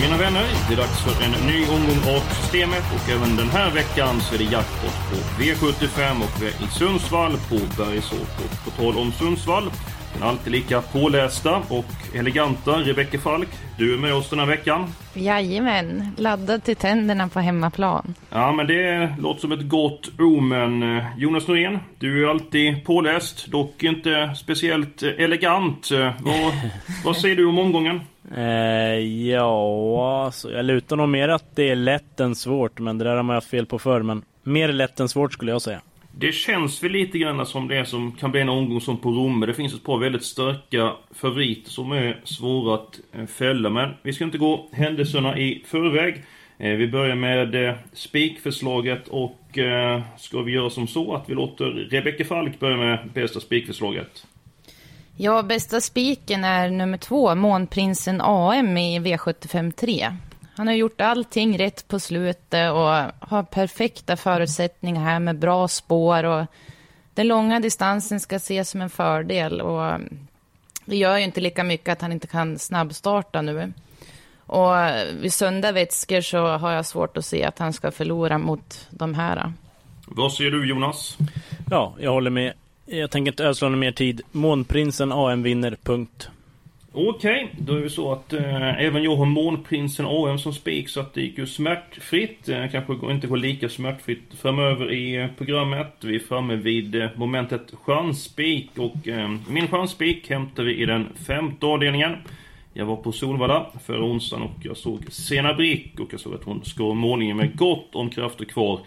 Mina vänner, det är dags för en ny omgång av Systemet och även den här veckan så är det jackpot på V75 och vi är i Sundsvall på Bergsåker. På tal om Sundsvall, alltid lika pålästa och eleganta Rebecka Falk, du är med oss den här veckan. Jajamän, laddad till tänderna på hemmaplan. Ja, men det låter som ett gott omen. Jonas Norén, du är alltid påläst, dock inte speciellt elegant. Vad, vad säger du om omgången? Eh, ja, alltså, jag lutar nog mer att det är lätt än svårt, men det där har man haft fel på förr. Men mer lätt än svårt skulle jag säga. Det känns väl lite grann som det som kan bli en omgång som på Romme. Det finns ett par väldigt starka favoriter som är svåra att eh, fälla. Men vi ska inte gå händelserna i förväg. Eh, vi börjar med eh, spikförslaget och ska vi göra som så att vi låter Rebecka Falk börja med bästa spikförslaget. Ja, bästa spiken är nummer två, Månprinsen AM i V75 3. Han har gjort allting rätt på slutet och har perfekta förutsättningar här med bra spår och den långa distansen ska ses som en fördel och det gör ju inte lika mycket att han inte kan snabbstarta nu. Och vid sunda vätskor så har jag svårt att se att han ska förlora mot de här. Vad säger du Jonas? Ja, jag håller med. Jag tänker inte ödsla mer tid. Månprinsen AM vinner, punkt. Okej, då är det så att eh, även jag har Månprinsen AM som spik så att det gick ju smärtfritt. Eh, kanske inte går lika smärtfritt framöver i eh, programmet. Vi är framme vid eh, momentet chansspik och eh, min chansspik hämtar vi i den femte avdelningen. Jag var på Solvalla förra onsdagen och jag såg Sena Brick och jag såg att hon skår målningen med gott om krafter kvar.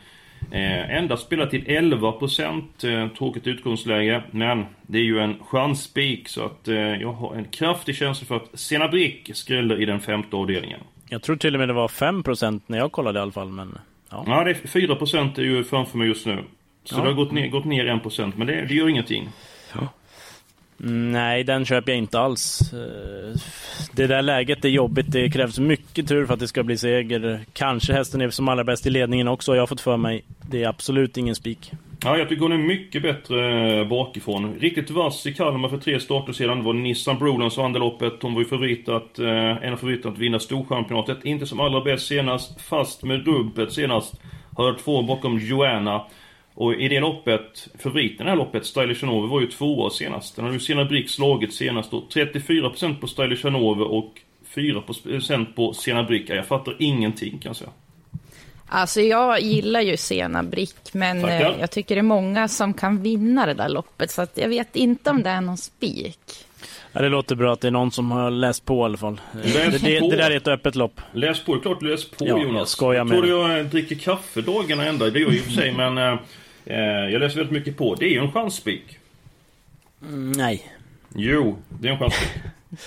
Eh, endast spelat till 11% eh, tråkigt utgångsläge men det är ju en chansspik så att eh, jag har en kraftig känsla för att Sena Brick skräller i den femte avdelningen. Jag tror till och med det var 5% när jag kollade i alla fall, men... Ja. Ja, det är 4% är ju framför mig just nu. Så Ja. det har gått ner, gått ner 1% men det, det gör ingenting. Nej, den köper jag inte alls. Eh, det där läget är jobbigt. Det krävs mycket tur för att det ska bli seger. Kanske hästen är som allra bäst i ledningen också, har jag fått för mig. Det är absolut ingen spik. Ja, jag tycker hon är mycket bättre eh, bakifrån. Riktigt vass i Kalmar för tre starter sedan. Det var Nissan Brolin som vann loppet. Hon var ju favorit att, eh, en av favoriterna att vinna Storchampionatet. Inte som allra bäst senast, fast med rubbet senast. Har två bakom Joanna. Och i det loppet, favoriten i det här loppet, Stylish Hanover, var ju två år senast. Den har ju Sena Brick slagit senast då. 34% på Stylish Hanover och 4% på Sena Brick. Ja, Jag fattar ingenting kan jag säga. Alltså jag gillar ju Sena Brick, men Tackar. eh, jag tycker det är många som kan vinna det där loppet, så att jag vet inte om det är någon spik. Ja, det låter bra att det är någon som har läst på i alla fall. Det, det, det där är ett öppet lopp. Läs på, det är klart läs på Ja, Jonas. jag skojar med tror jag eh, dricker kaffe dagarna ända, det gör jag i och för sig men eh, Jag läser väldigt mycket på, det är ju en chansspik. Mm, nej. Jo, det är en chansspik.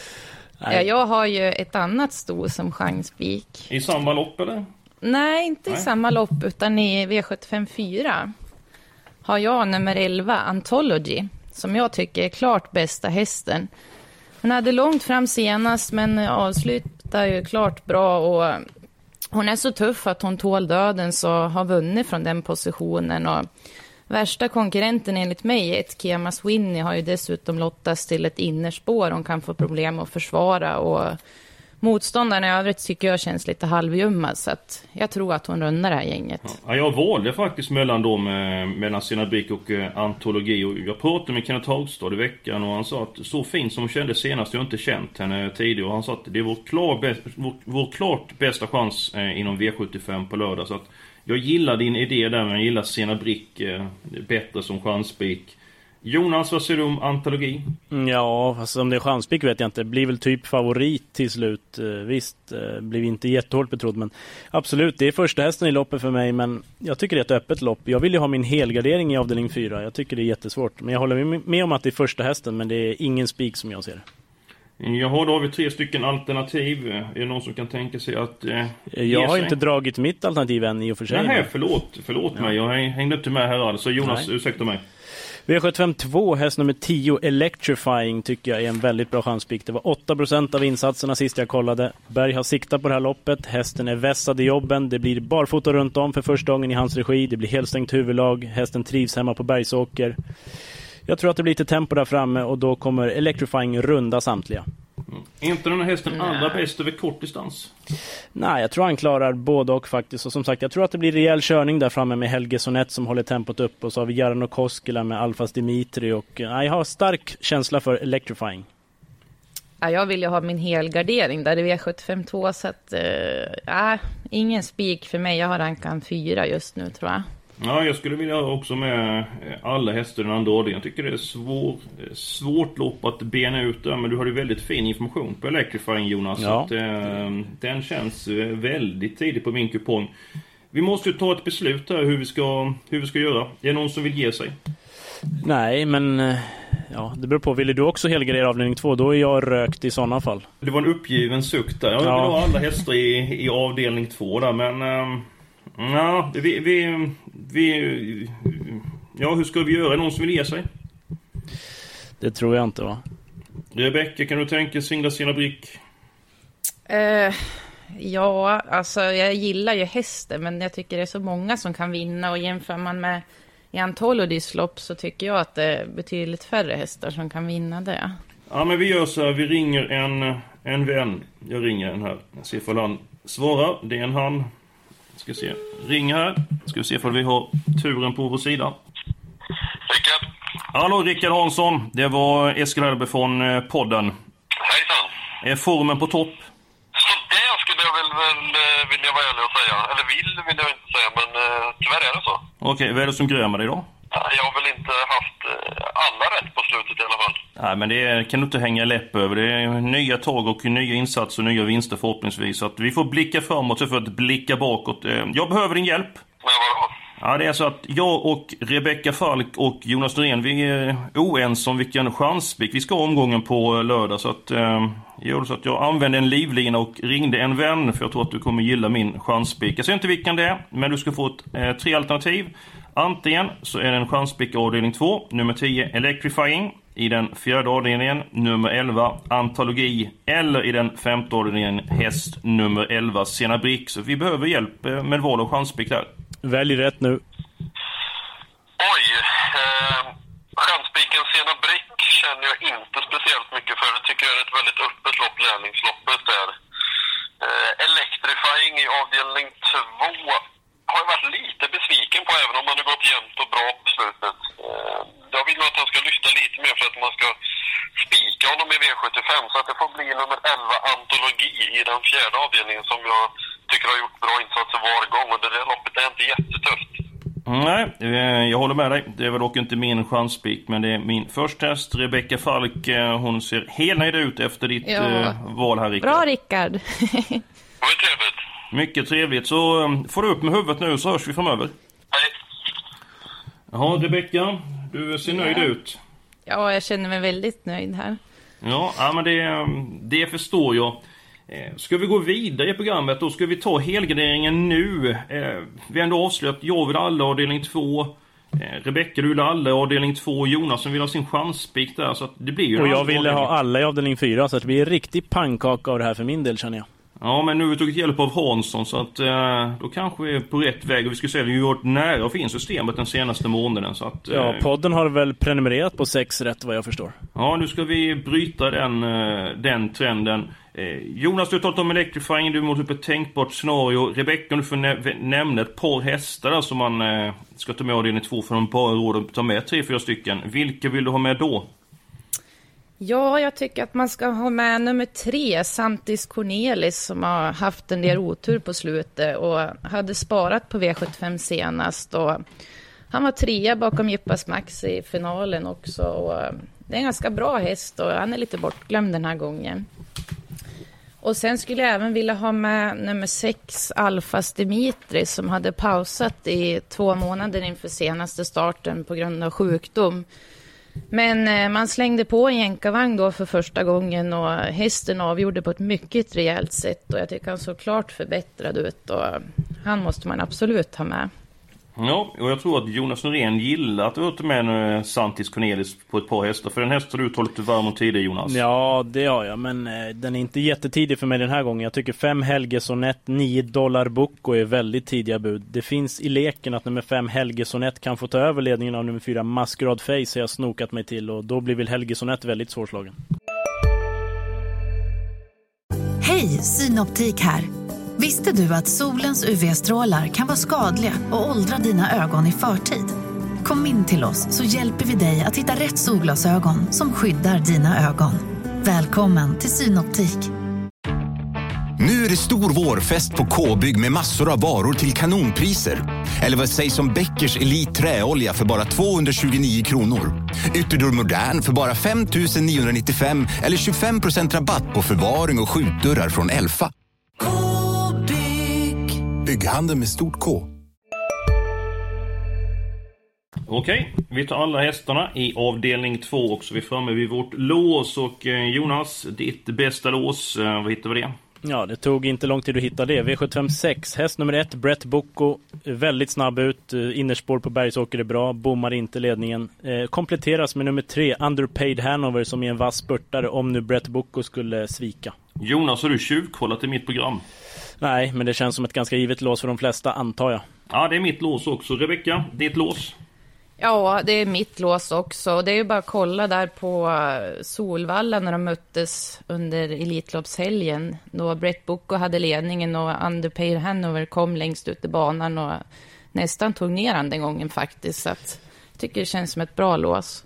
Nej. Ja, jag har ju ett annat sto som chansspik. I samma lopp eller? Nej, inte i Nej. samma lopp, utan i V75 4 har jag nummer 11, Anthology, som jag tycker är klart bästa hästen. Hon hade långt fram senast, men avslutar ju klart bra och hon är så tuff att hon tål döden, så har vunnit från den positionen. Och värsta konkurrenten enligt mig, ett Kemas Winnie, har ju dessutom lottats till ett innerspår hon kan få problem att försvara. Och motståndarna i övrigt tycker jag känns lite halvljumma, så att jag tror att hon rundar det här gänget. Ja, jag valde faktiskt mellan dem, eh, mellan Sina Brick och eh, Antologi och jag pratade med Kenneth Hagstad i veckan och han sa att så fin som hon kände senast, jag har inte känt henne tidigare och han sa att det är vår, klar vår, vår klart bästa chans eh, inom V75 på lördag så att jag gillar din idé där men jag gillar Sena Brick bättre som chansspik. Jonas, vad säger du om antologi? Mm, Ja, fast om det är chanspik vet jag inte. Blir väl typ favorit till slut. Eh, Visst, eh, blir inte jättehårt betrodd men absolut, det är första hästen i loppet för mig men jag tycker det är ett öppet lopp. Jag vill ju ha min helgardering i avdelning 4. Jag tycker det är jättesvårt. Men jag håller med- om att det är första hästen men det är ingen spik som jag ser det. Jaha, då har vi tre stycken alternativ. Är det någon som kan tänka sig att eh, ge Jag har sig? inte dragit mitt alternativ än i och för sig. Nej, förlåt. Förlåt mig. Jag hängde inte med här alltså. Jonas, Nej. ursäkta mig. V75 2, häst nummer 10, Electrifying, tycker jag är en väldigt bra chanspik. Det var 8% av insatserna sist jag kollade. Berg har siktat på det här loppet. Hästen är vässad i jobben. Det blir barfota runt om för första gången i hans regi. Det blir helstängt huvudlag. Hästen trivs hemma på Bergsåker. Jag tror att det blir lite tempo där framme och då kommer Electrifying runda samtliga. Är inte den här hästen allra bäst över kort distans? Nej, jag tror han klarar både och faktiskt. Och som sagt, jag tror att det blir rejäl körning där framme med Helge Sonett som håller tempot upp. Och så har vi Jarno Koskela med Alfas Dimitri. Och, eh, nej, jag har stark känsla för Electrifying. Ja, jag vill ju ha min helgardering där i V752 så att, eh, ja, ingen spik för mig. Jag har rankan fyra just nu tror jag. Ja, jag skulle vilja ha också med eh, alla hästar i den andra avdelningen. Jag tycker det är svår, eh, svårt lopp att bena ut där, men du har ju väldigt fin information på Electrifying Jonas. Ja. Att, eh, den känns eh, väldigt tidigt på min kupong. Vi måste ju ta ett beslut här hur vi ska, hur vi ska göra. Är det någon som vill ge sig? Nej, men eh, ja, det beror på. Vill du också helgardera avdelning 2, då är jag rökt i sådana fall. Det var en uppgiven suck där. Jag vill Ja. ha alla hästar i, i avdelning två där, men... ehm, ja, vi, vi, vi... Ja, hur ska vi göra? Någon som vill ge sig? Det tror jag inte va? Rebecka, kan du tänka singla sina brick? Eh, ja, alltså jag gillar ju hästen, men jag tycker det är så många som kan vinna och jämför man med i Antologis lopp så tycker jag att det är betydligt färre hästar som kan vinna det. Ja, men vi gör så här. Vi ringer en, en vän. Jag ringer en här. Jag ser ifall han svarar. Det är en han. Ska se. Ring här. Ska vi se ifall vi har turen på vår sida. Rickard? Hallå, Rickard Hansson. Det var Eskil Hellberg från eh, podden. Hejsan! Är formen på topp? Så det skulle jag väl, väl eh, vill jag vara ärlig och säga. Eller vill vill jag inte säga, men eh, tyvärr är det så. Okej, vad är det som grämer dig då? Ja, Jag väl inte haft eh, alla rätt på slutet i alla fall. Nej, men det kan du inte hänga läpp över. Det är nya tag och nya insatser och nya vinster förhoppningsvis. Så att vi får blicka framåt för att blicka bakåt. Eh, Jag behöver din hjälp. Men vadå? Ja, det är så att jag och Rebecka Falk och Jonas Norén, vi är oense om vilken chansspik vi ska ha omgången på lördag. Så att, eh, jag så att jag använde en livlina och ringde en vän, för jag tror att du kommer gilla min chansspik. Jag säger inte vilken det är, men du ska få ett, eh, tre alternativ. Antingen så är det en chansspik avdelning 2, nummer 10 Electrifying. I den fjärde avdelningen, nummer 11 Antologi. Eller i den femte avdelningen, häst nummer 11 Sena Brick. Så vi behöver hjälp eh, med val av chansspik där. Välj rätt nu. Oj! Eh, Chansspiken Sena Brick känner jag inte speciellt mycket för. Det tycker jag är ett väldigt öppet lopp, lärlingsloppet där. Eh, Electrifying i avdelning 2 har jag varit lite besviken på, även om han har gått jämnt och bra på slutet. Eh, jag vill nog att han ska lyfta lite mer för att man ska spika honom i V75. Så att det får bli nummer 11 Antologi i den fjärde avdelningen som jag tycker har gjort bra insatser var gång. Och det där loppet är inte jättetufft. Nej, eh, jag håller med dig. Det är väl dock inte min chanspik, men det är min första häst, Rebecka Falk. Eh, Hon ser helnöjd ut efter ditt Ja. eh, val här, Rickard. Bra Rickard! Det var trevligt. Mycket trevligt. Så får du upp med huvudet nu så hörs vi framöver. Hej! Jaha, Rebecka. Du ser nöjd Ja. ut. ja, jag känner mig väldigt nöjd här. Ja, ja men det, det förstår jag. Eh, Ska vi gå vidare i programmet då? Ska vi ta helgarderingen nu? Eh, Vi har ändå avslöjat jag vill alla avdelning 2. Eh, Rebecka du vill alla avdelning 2. Jonas som vill ha sin chansspik där. Så att det blir ju Och jag ville ha alla i avdelning 4, så att det blir en riktig pannkaka av det här för min del känner jag. Ja, men nu har vi tagit hjälp av Hansson så att eh, då kanske vi är på rätt väg. Och vi ska säga vi har varit nära att få in systemet den senaste månaden. Så att, Ja, eh, podden har väl prenumererat på sex rätt vad jag förstår. ja, nu ska vi bryta den, eh, den trenden. Eh, Jonas, du har talat om Electrifying, du måste upp ett tänkbart scenario. Rebecka, du får nä- nämna ett par hästar där som man eh, ska ta med avdelning två för de bara råd att ta med tre, fyra stycken. Vilka vill du ha med då? Ja, jag tycker att man ska ha med nummer tre, Santis Cornelis, som har haft en del otur på slutet och hade sparat på V75 senast. Och Han var trea bakom Jippas Max i finalen också. Och eh, det är en ganska bra häst och han är lite bortglömd den här gången. Och sen skulle jag även vilja ha med nummer sex, Alfas Dimitri, som hade pausat i två månader inför senaste starten på grund av sjukdom. Men eh, man slängde på en jänkarvagn då för första gången och hästen avgjorde på ett mycket rejält sätt och jag tycker han såg klart förbättrad ut och han måste man absolut ha med. Ja, och jag tror att Jonas Norén gillar att du tar med eh, Santis Cornelis på ett par hästar. För den häst har du talat varm om tidigare Jonas. Ja, det har jag. Men eh, den är inte jättetidig för mig den här gången. Jag tycker 5 Helge Sonett, 9 Dollar Bocco är väldigt tidiga bud. Det finns i leken att nummer 5 Helge Sonett kan få ta över ledningen av nummer 4 Masquerade Face har jag snokat mig till och då blir väl Helge Sonett väldigt svårslagen. Hej, Synoptik här. Visste du att solens UV-strålar kan vara skadliga och åldra dina ögon i förtid? Kom in till oss så hjälper vi dig att hitta rätt solglasögon som skyddar dina ögon. Välkommen till Synoptik. Nu är det stor vårfest på K-bygg med massor av varor till kanonpriser. Eller vad sägs om Bäckers Elite Träolja för bara 229 kronor? Ytterdörr Modern för bara 5 995 eller 25% rabatt på förvaring och skjutdörrar från Elfa. Bygghandeln med stort K. Okej, vi tar alla hästarna i avdelning 2 och så är vi framme vid vårt lås. Och eh, Jonas, ditt bästa lås, eh, vad hittar vi det? Ja, det tog inte lång tid att hitta det. V756, häst nummer ett, Brett Bocco. Väldigt snabb ut, eh, innerspår på Bergsåker är bra, bommar inte ledningen. Kompletteras med nummer tre, Underpaid Hanover, som är en vass spurtare om nu Brett Bocco skulle svika. Jonas, har du tjuvkollat i mitt program? Nej, men det känns som ett ganska givet lås för de flesta, antar jag. Ja, det är mitt lås också. Rebecka, ditt lås? Ja, det är mitt lås också. Det är ju bara att kolla där på eh, Solvalla när de möttes under Elitloppshelgen. Då Brett Bocco hade ledningen och Underpaid Hanover kom längst ut i banan och nästan tog ner han den gången faktiskt. Så att, jag tycker det känns som ett bra lås.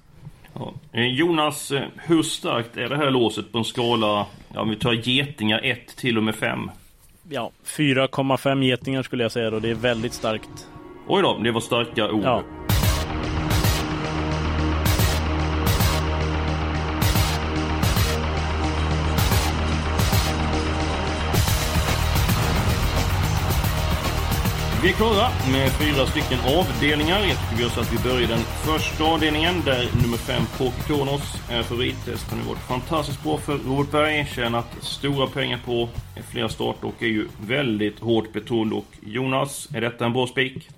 Ja. Eh, Jonas, eh, hur starkt är det här låset på en skala, ja, om vi tar getingar 1 till och med 5? Ja, 4,5 getingar skulle jag säga då. Det är väldigt starkt. Oj då, det var starka ord. Ja. Vi är klara med fyra stycken avdelningar. Jag tycker vi gör så att vi börjar den första avdelningen där nummer fem Poker Kronos är favorittest. Han har varit fantastiskt bra för Robert Berg. Tjänat stora pengar på flera starter och är ju väldigt hårt betrodd. Och Jonas, är detta en bra spik?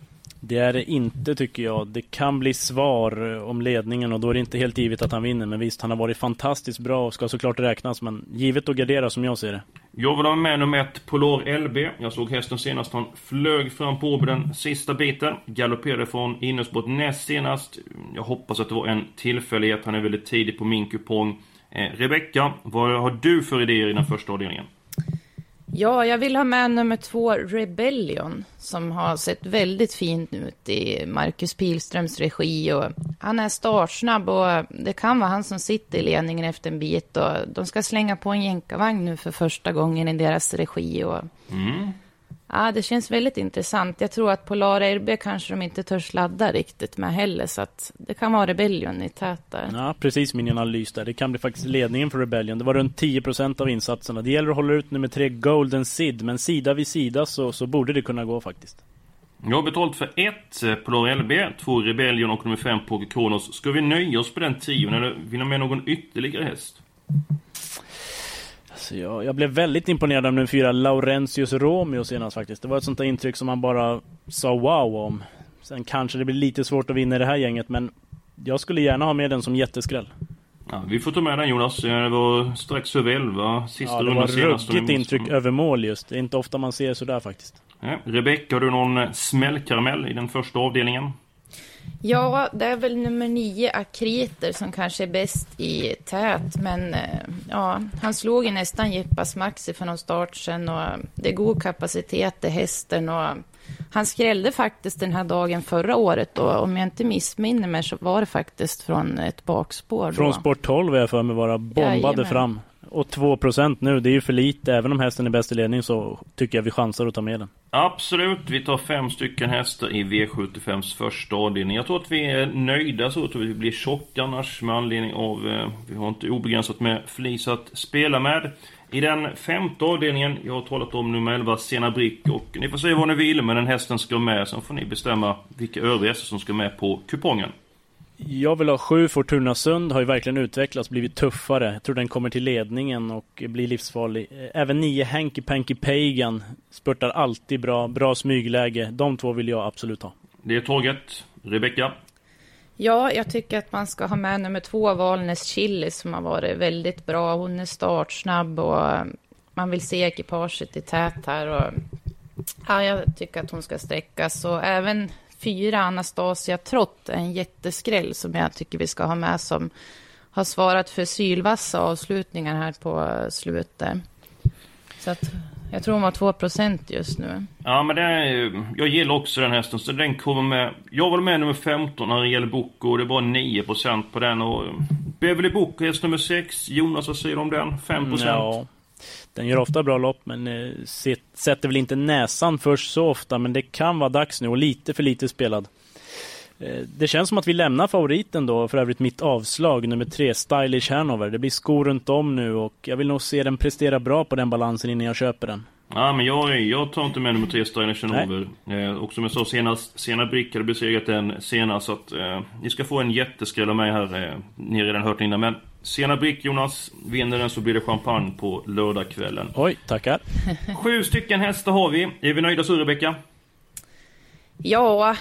Det är det inte tycker jag. Det kan bli svar eh, om ledningen och då är det inte helt givet att han vinner. Men visst, han har varit fantastiskt bra och ska såklart räknas. Men givet att gardera som jag ser det. Jag vill ha med nummer ett Polar LB. Jag såg hästen senast. Han flög fram på den sista biten. Galopperade från innerspåret näst senast. Jag hoppas att det var en tillfällighet. Han är väldigt tidig på min kupong. Eh, Rebecka, vad har du för idéer i den första avdelningen? Ja, jag vill ha med nummer två, Rebellion, som har sett väldigt fint ut i Marcus Pilströms regi. Och han är startsnabb och det kan vara han som sitter i ledningen efter en bit. Och de ska slänga på en jänkarvagn nu för första gången i deras regi. Och... Mm. Ja, det känns väldigt intressant. Jag tror att Polar RB kanske de inte törs ladda riktigt med heller, så att det kan vara Rebellion i tät där. Ja, precis min analys där. Det kan bli faktiskt ledningen för Rebellion. Det var runt 10% av insatserna. Det gäller att hålla ut nummer tre Golden Sid, men sida vid sida så, så borde det kunna gå faktiskt. Jag har betalt för ett eh, Polar LB, två Rebellion och nummer fem Poker Kronos. Ska vi nöja oss på den tion eller vill ni ha med någon ytterligare häst? Alltså jag, jag, blev väldigt imponerad av nummer fyra Laurentius Romeo senast faktiskt. Det var ett sånt där intryck som man bara sa wow om. Sen kanske det blir lite svårt att vinna i det här gänget men jag skulle gärna ha med den som jätteskräll. Ja, vi får ta med den Jonas. Det var strax över 11 sista ja, rundan senast. Det var ruggigt intryck över mål just. Det är inte ofta man ser sådär faktiskt. Ja, Rebecka, har du någon smällkaramell i den första avdelningen? Ja, det är väl nummer nio, Akriter, som kanske är bäst i tät. Men ja, han slog ju nästan Jippas Maxi för någon start sen och det är god kapacitet i hästen. Och han skrällde faktiskt den här dagen förra året och om jag inte missminner mig så var det faktiskt från ett bakspår. Då. Från sport 12 är jag för mig vara bombade Jajamän. fram. Och 2% nu, det är ju för lite. Även om hästen är bäst i ledning så tycker jag vi chansar att ta med den. Absolut, vi tar fem stycken hästar i V75s första avdelning. Jag tror att vi är nöjda så, jag tror att vi blir tjocka annars med anledning av... Eh, vi har inte obegränsat med flis att spela med. I den femte avdelningen, jag har talat om nummer 11, Sena Brick och ni får säga vad ni vill men den hästen ska med. Sen får ni bestämma vilka övriga hästar som ska med på kupongen. Jag vill ha sju Fortuna Sund, har ju verkligen utvecklats, blivit tuffare. Jag tror den kommer till ledningen och blir livsfarlig. Även nio Hanky Panky Pagan spurtar alltid bra, bra smygläge. De två vill jag absolut ha. Det är taget. Rebecka? Ja, jag tycker att man ska ha med nummer två, Valnes Chili, som har varit väldigt bra. Hon är startsnabb och man vill se ekipaget i tät här. Och, ja, jag tycker att hon ska sträckas. Och även fyra, Anastasia Trott, en jätteskräll som jag tycker vi ska ha med som har svarat för sylvassa avslutningar här på slutet. Så att jag tror hon var 2% just nu. Ja, men det är, jag gillar också den hästen, så den kommer med. Jag var med nummer 15 när det gäller Boko och det var 9% på den. Och Beverly Boko, häst nummer 6. Jonas, vad säger du om den? 5 mm, Ja. Den gör ofta bra lopp, men eh, sätter väl inte näsan först så ofta. Men det kan vara dags nu och lite för lite spelad. Eh, det känns som att vi lämnar favoriten då, för övrigt mitt avslag, nummer tre, Stylish Hanover. Det blir skor runt om nu och jag vill nog se den prestera bra på den balansen innan jag köper den. Ja, men jag, jag tar inte med nummer tre, Stylish Hanover. Eh, och som jag sa senast, Sena Brick hade besegrat den senast, så att eh, ni ska få en jätteskräll av mig här. Eh, ni har redan hört innan, men Sena Brick, Jonas, vinner den så blir det champagne på lördagskvällen. Oj, tackar. Sju stycken hästar har vi. Är vi nöjda så, Rebecka? Ja,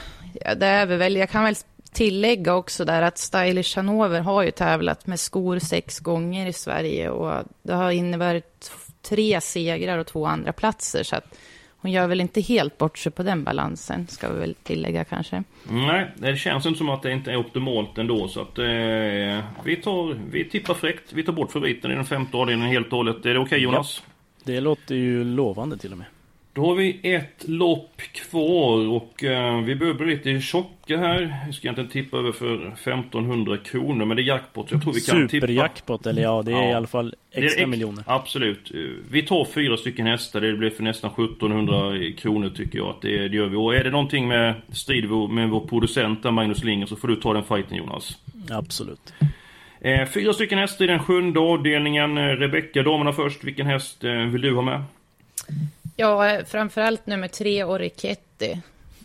det är vi väl. Jag kan väl tillägga också där att Stylish Hanover har ju tävlat med skor sex gånger i Sverige och det har inneburit tre segrar och två andra platser så att hon gör väl inte helt bort sig på den balansen, ska vi väl tillägga kanske. Nej, det känns inte som att det inte är optimalt ändå så att eh, vi, tar, vi tippar fräckt. Vi tar bort favoriten i den femte avdelningen helt och hållet. Är det okej okay, Jonas? Ja, det låter ju lovande till och med. Då har vi ett lopp kvar och uh, vi börjar bli lite tjocka här. Vi ska egentligen tippa över för 1500 kronor men det är jackpot. Jag tror vi kan tippa. Superjackpot eller ja, det är ja. i alla fall extra ex miljoner. Absolut. Vi tar fyra stycken hästar. Det blir för nästan 1700 kronor tycker jag att det, det gör vi. Och är det någonting med strid med vår producent där Magnus Linger så får du ta den fighten Jonas. Absolut. Eh, fyra stycken hästar i den sjunde avdelningen. Rebecka, damerna först. Vilken häst eh, vill du ha med? Ja, framförallt nummer tre, Oriketti.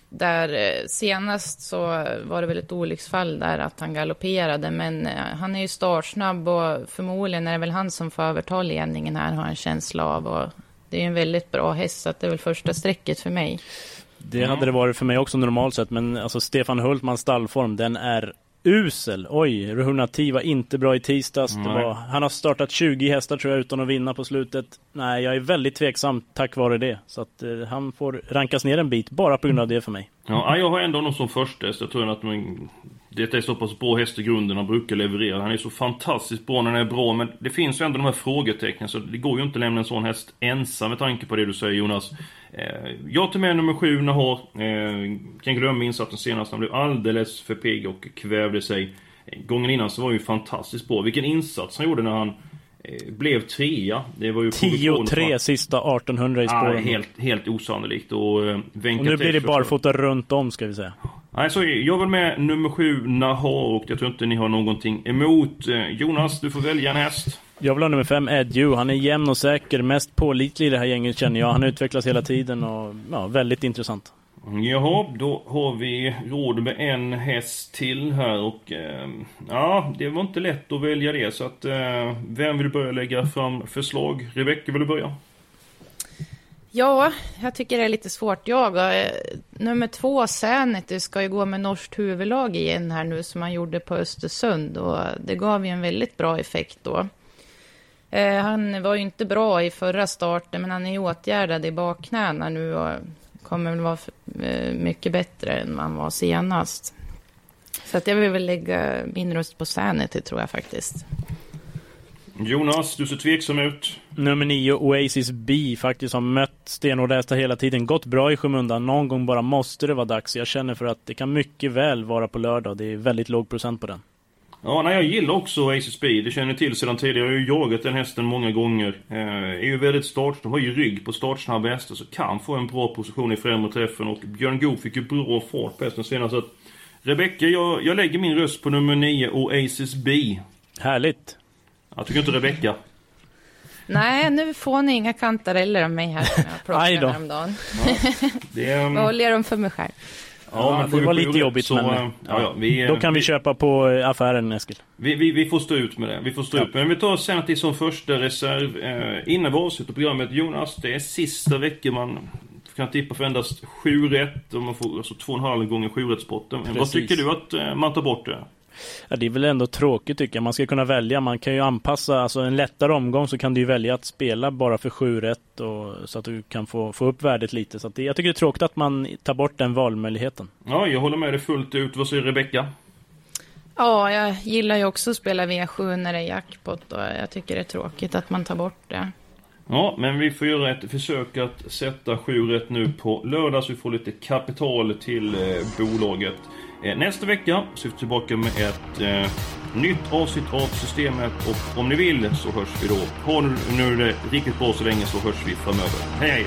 Där eh, senast så var det väl ett olycksfall där att han galopperade, men eh, han är ju startsnabb och förmodligen är det väl han som får överta ledningen här, har en känsla av. Och det är ju en väldigt bra häst, så det är väl första strecket för mig. Det hade det varit för mig också normalt sett, men alltså Stefan Hultmans stallform, den är usel. Oj, Ruhunati var inte bra i tisdags. Var, han har startat 20 hästar tror jag utan att vinna på slutet. Nej, jag är väldigt tveksam tack vare det. Så att eh, han får rankas ner en bit bara på grund av det för mig. Ja, jag har ändå honom som första häst. Jag tror att man, det är så pass bra häst i grunden han brukar leverera. Han är så fantastiskt bra när han är bra, men det finns ju ändå de här frågetecknen. Så det går ju inte att lämna en sån häst ensam med tanke på det du säger Jonas. Eh, jag tar med nummer sju, Nahar. Eh, kan glömma insatsen senast. Han blev alldeles för pigg och kvävde sig. Eh, gången innan så var han ju fantastiskt bra. Vilken insats han gjorde när han blev trea. Det var ju 10-3 sista 1800 i spåren. Ah, helt, helt osannolikt. Och, eh, och nu blir det barfota runt om ska vi säga. Nej, så jag vill med nummer sju, Nahar. Och jag tror inte ni har någonting emot. Eh, Jonas, du får välja en häst. Jag vill ha nummer fem, Edju. Han är jämn och säker, mest pålitlig i det här gänget känner jag. Han utvecklas hela tiden och ja, väldigt intressant. Jaha, då har vi råd med en häst till här och eh, ja, det var inte lätt att välja det så att eh, vem vill börja lägga fram förslag? Rebecka, vill du börja? Ja, jag tycker det är lite svårt. Jag, eh, nummer två, Sanity, ska ju gå med norskt huvudlag igen här nu som han gjorde på Östersund och det gav ju en väldigt bra effekt då. Eh, han var ju inte bra i förra starten, men han är åtgärdad i bakknäna nu och kommer väl vara eh, mycket bättre än han var senast. Så att jag vill väl lägga min röst på Sanity, tror jag faktiskt. Jonas, du ser tveksam ut. Nummer 9, Oasis B, faktiskt har mött stenhårda hästar hela tiden. Gått bra i skymundan. Någon gång bara måste det vara dags. Jag känner för att det kan mycket väl vara på lördag. Det är väldigt låg procent på den. Ja, nej, jag gillar också Ace Speed. Det känner ni till sedan tidigare. Jag har ju jagat den hästen många gånger. Eh, är ju väldigt start... De har ju rygg på startsnabba hästar så kan få en bra position i främre träffen. Och Björn Goop fick ju bra fart på hästen senast. Så att Rebecka, jag, jag lägger min röst på nummer 9, Oasis B. Härligt. Jag tycker inte Rebecka. Nej, nu får ni inga kantareller av mig här som jag plockade då. häromdagen. Det, ehm, Jag håller dem för mig själv. Ja, det vi var lite jobbigt så, men... ja, ja, vi, eh, då kan vi köpa på eh, affären Eskil. Vi, vi, vi får stå ut med det. Vi får stå Ja. ut med det. Men vi tar till som första reserv. Eh, innan vi avslutar programmet. Jonas, det är sista veckan man kan tippa för endast sju rätt. Och man får alltså två och en halv gånger sju rättspotten. Vad tycker du att eh, man tar bort det? Ja, det är väl ändå tråkigt tycker jag. Man ska kunna välja. Man kan ju anpassa, alltså en lättare omgång så kan du ju välja att spela bara för sju rätt och, så att du kan få, få upp värdet lite. Så att det, jag tycker det är tråkigt att man tar bort den valmöjligheten. Ja, jag håller med dig fullt ut. Vad säger Rebecka? Ja, jag gillar ju också att spela V7 när det är jackpot och jag tycker det är tråkigt att man tar bort det. Ja, men vi får göra ett försök att sätta sju rätt nu på lördag så vi får lite kapital till eh, bolaget. Eh, nästa vecka så är vi tillbaka med ett eh, nytt avsnitt av systemet och om ni vill så hörs vi då. Ha nu, nu det riktigt bra så länge så hörs vi framöver. Hej hej!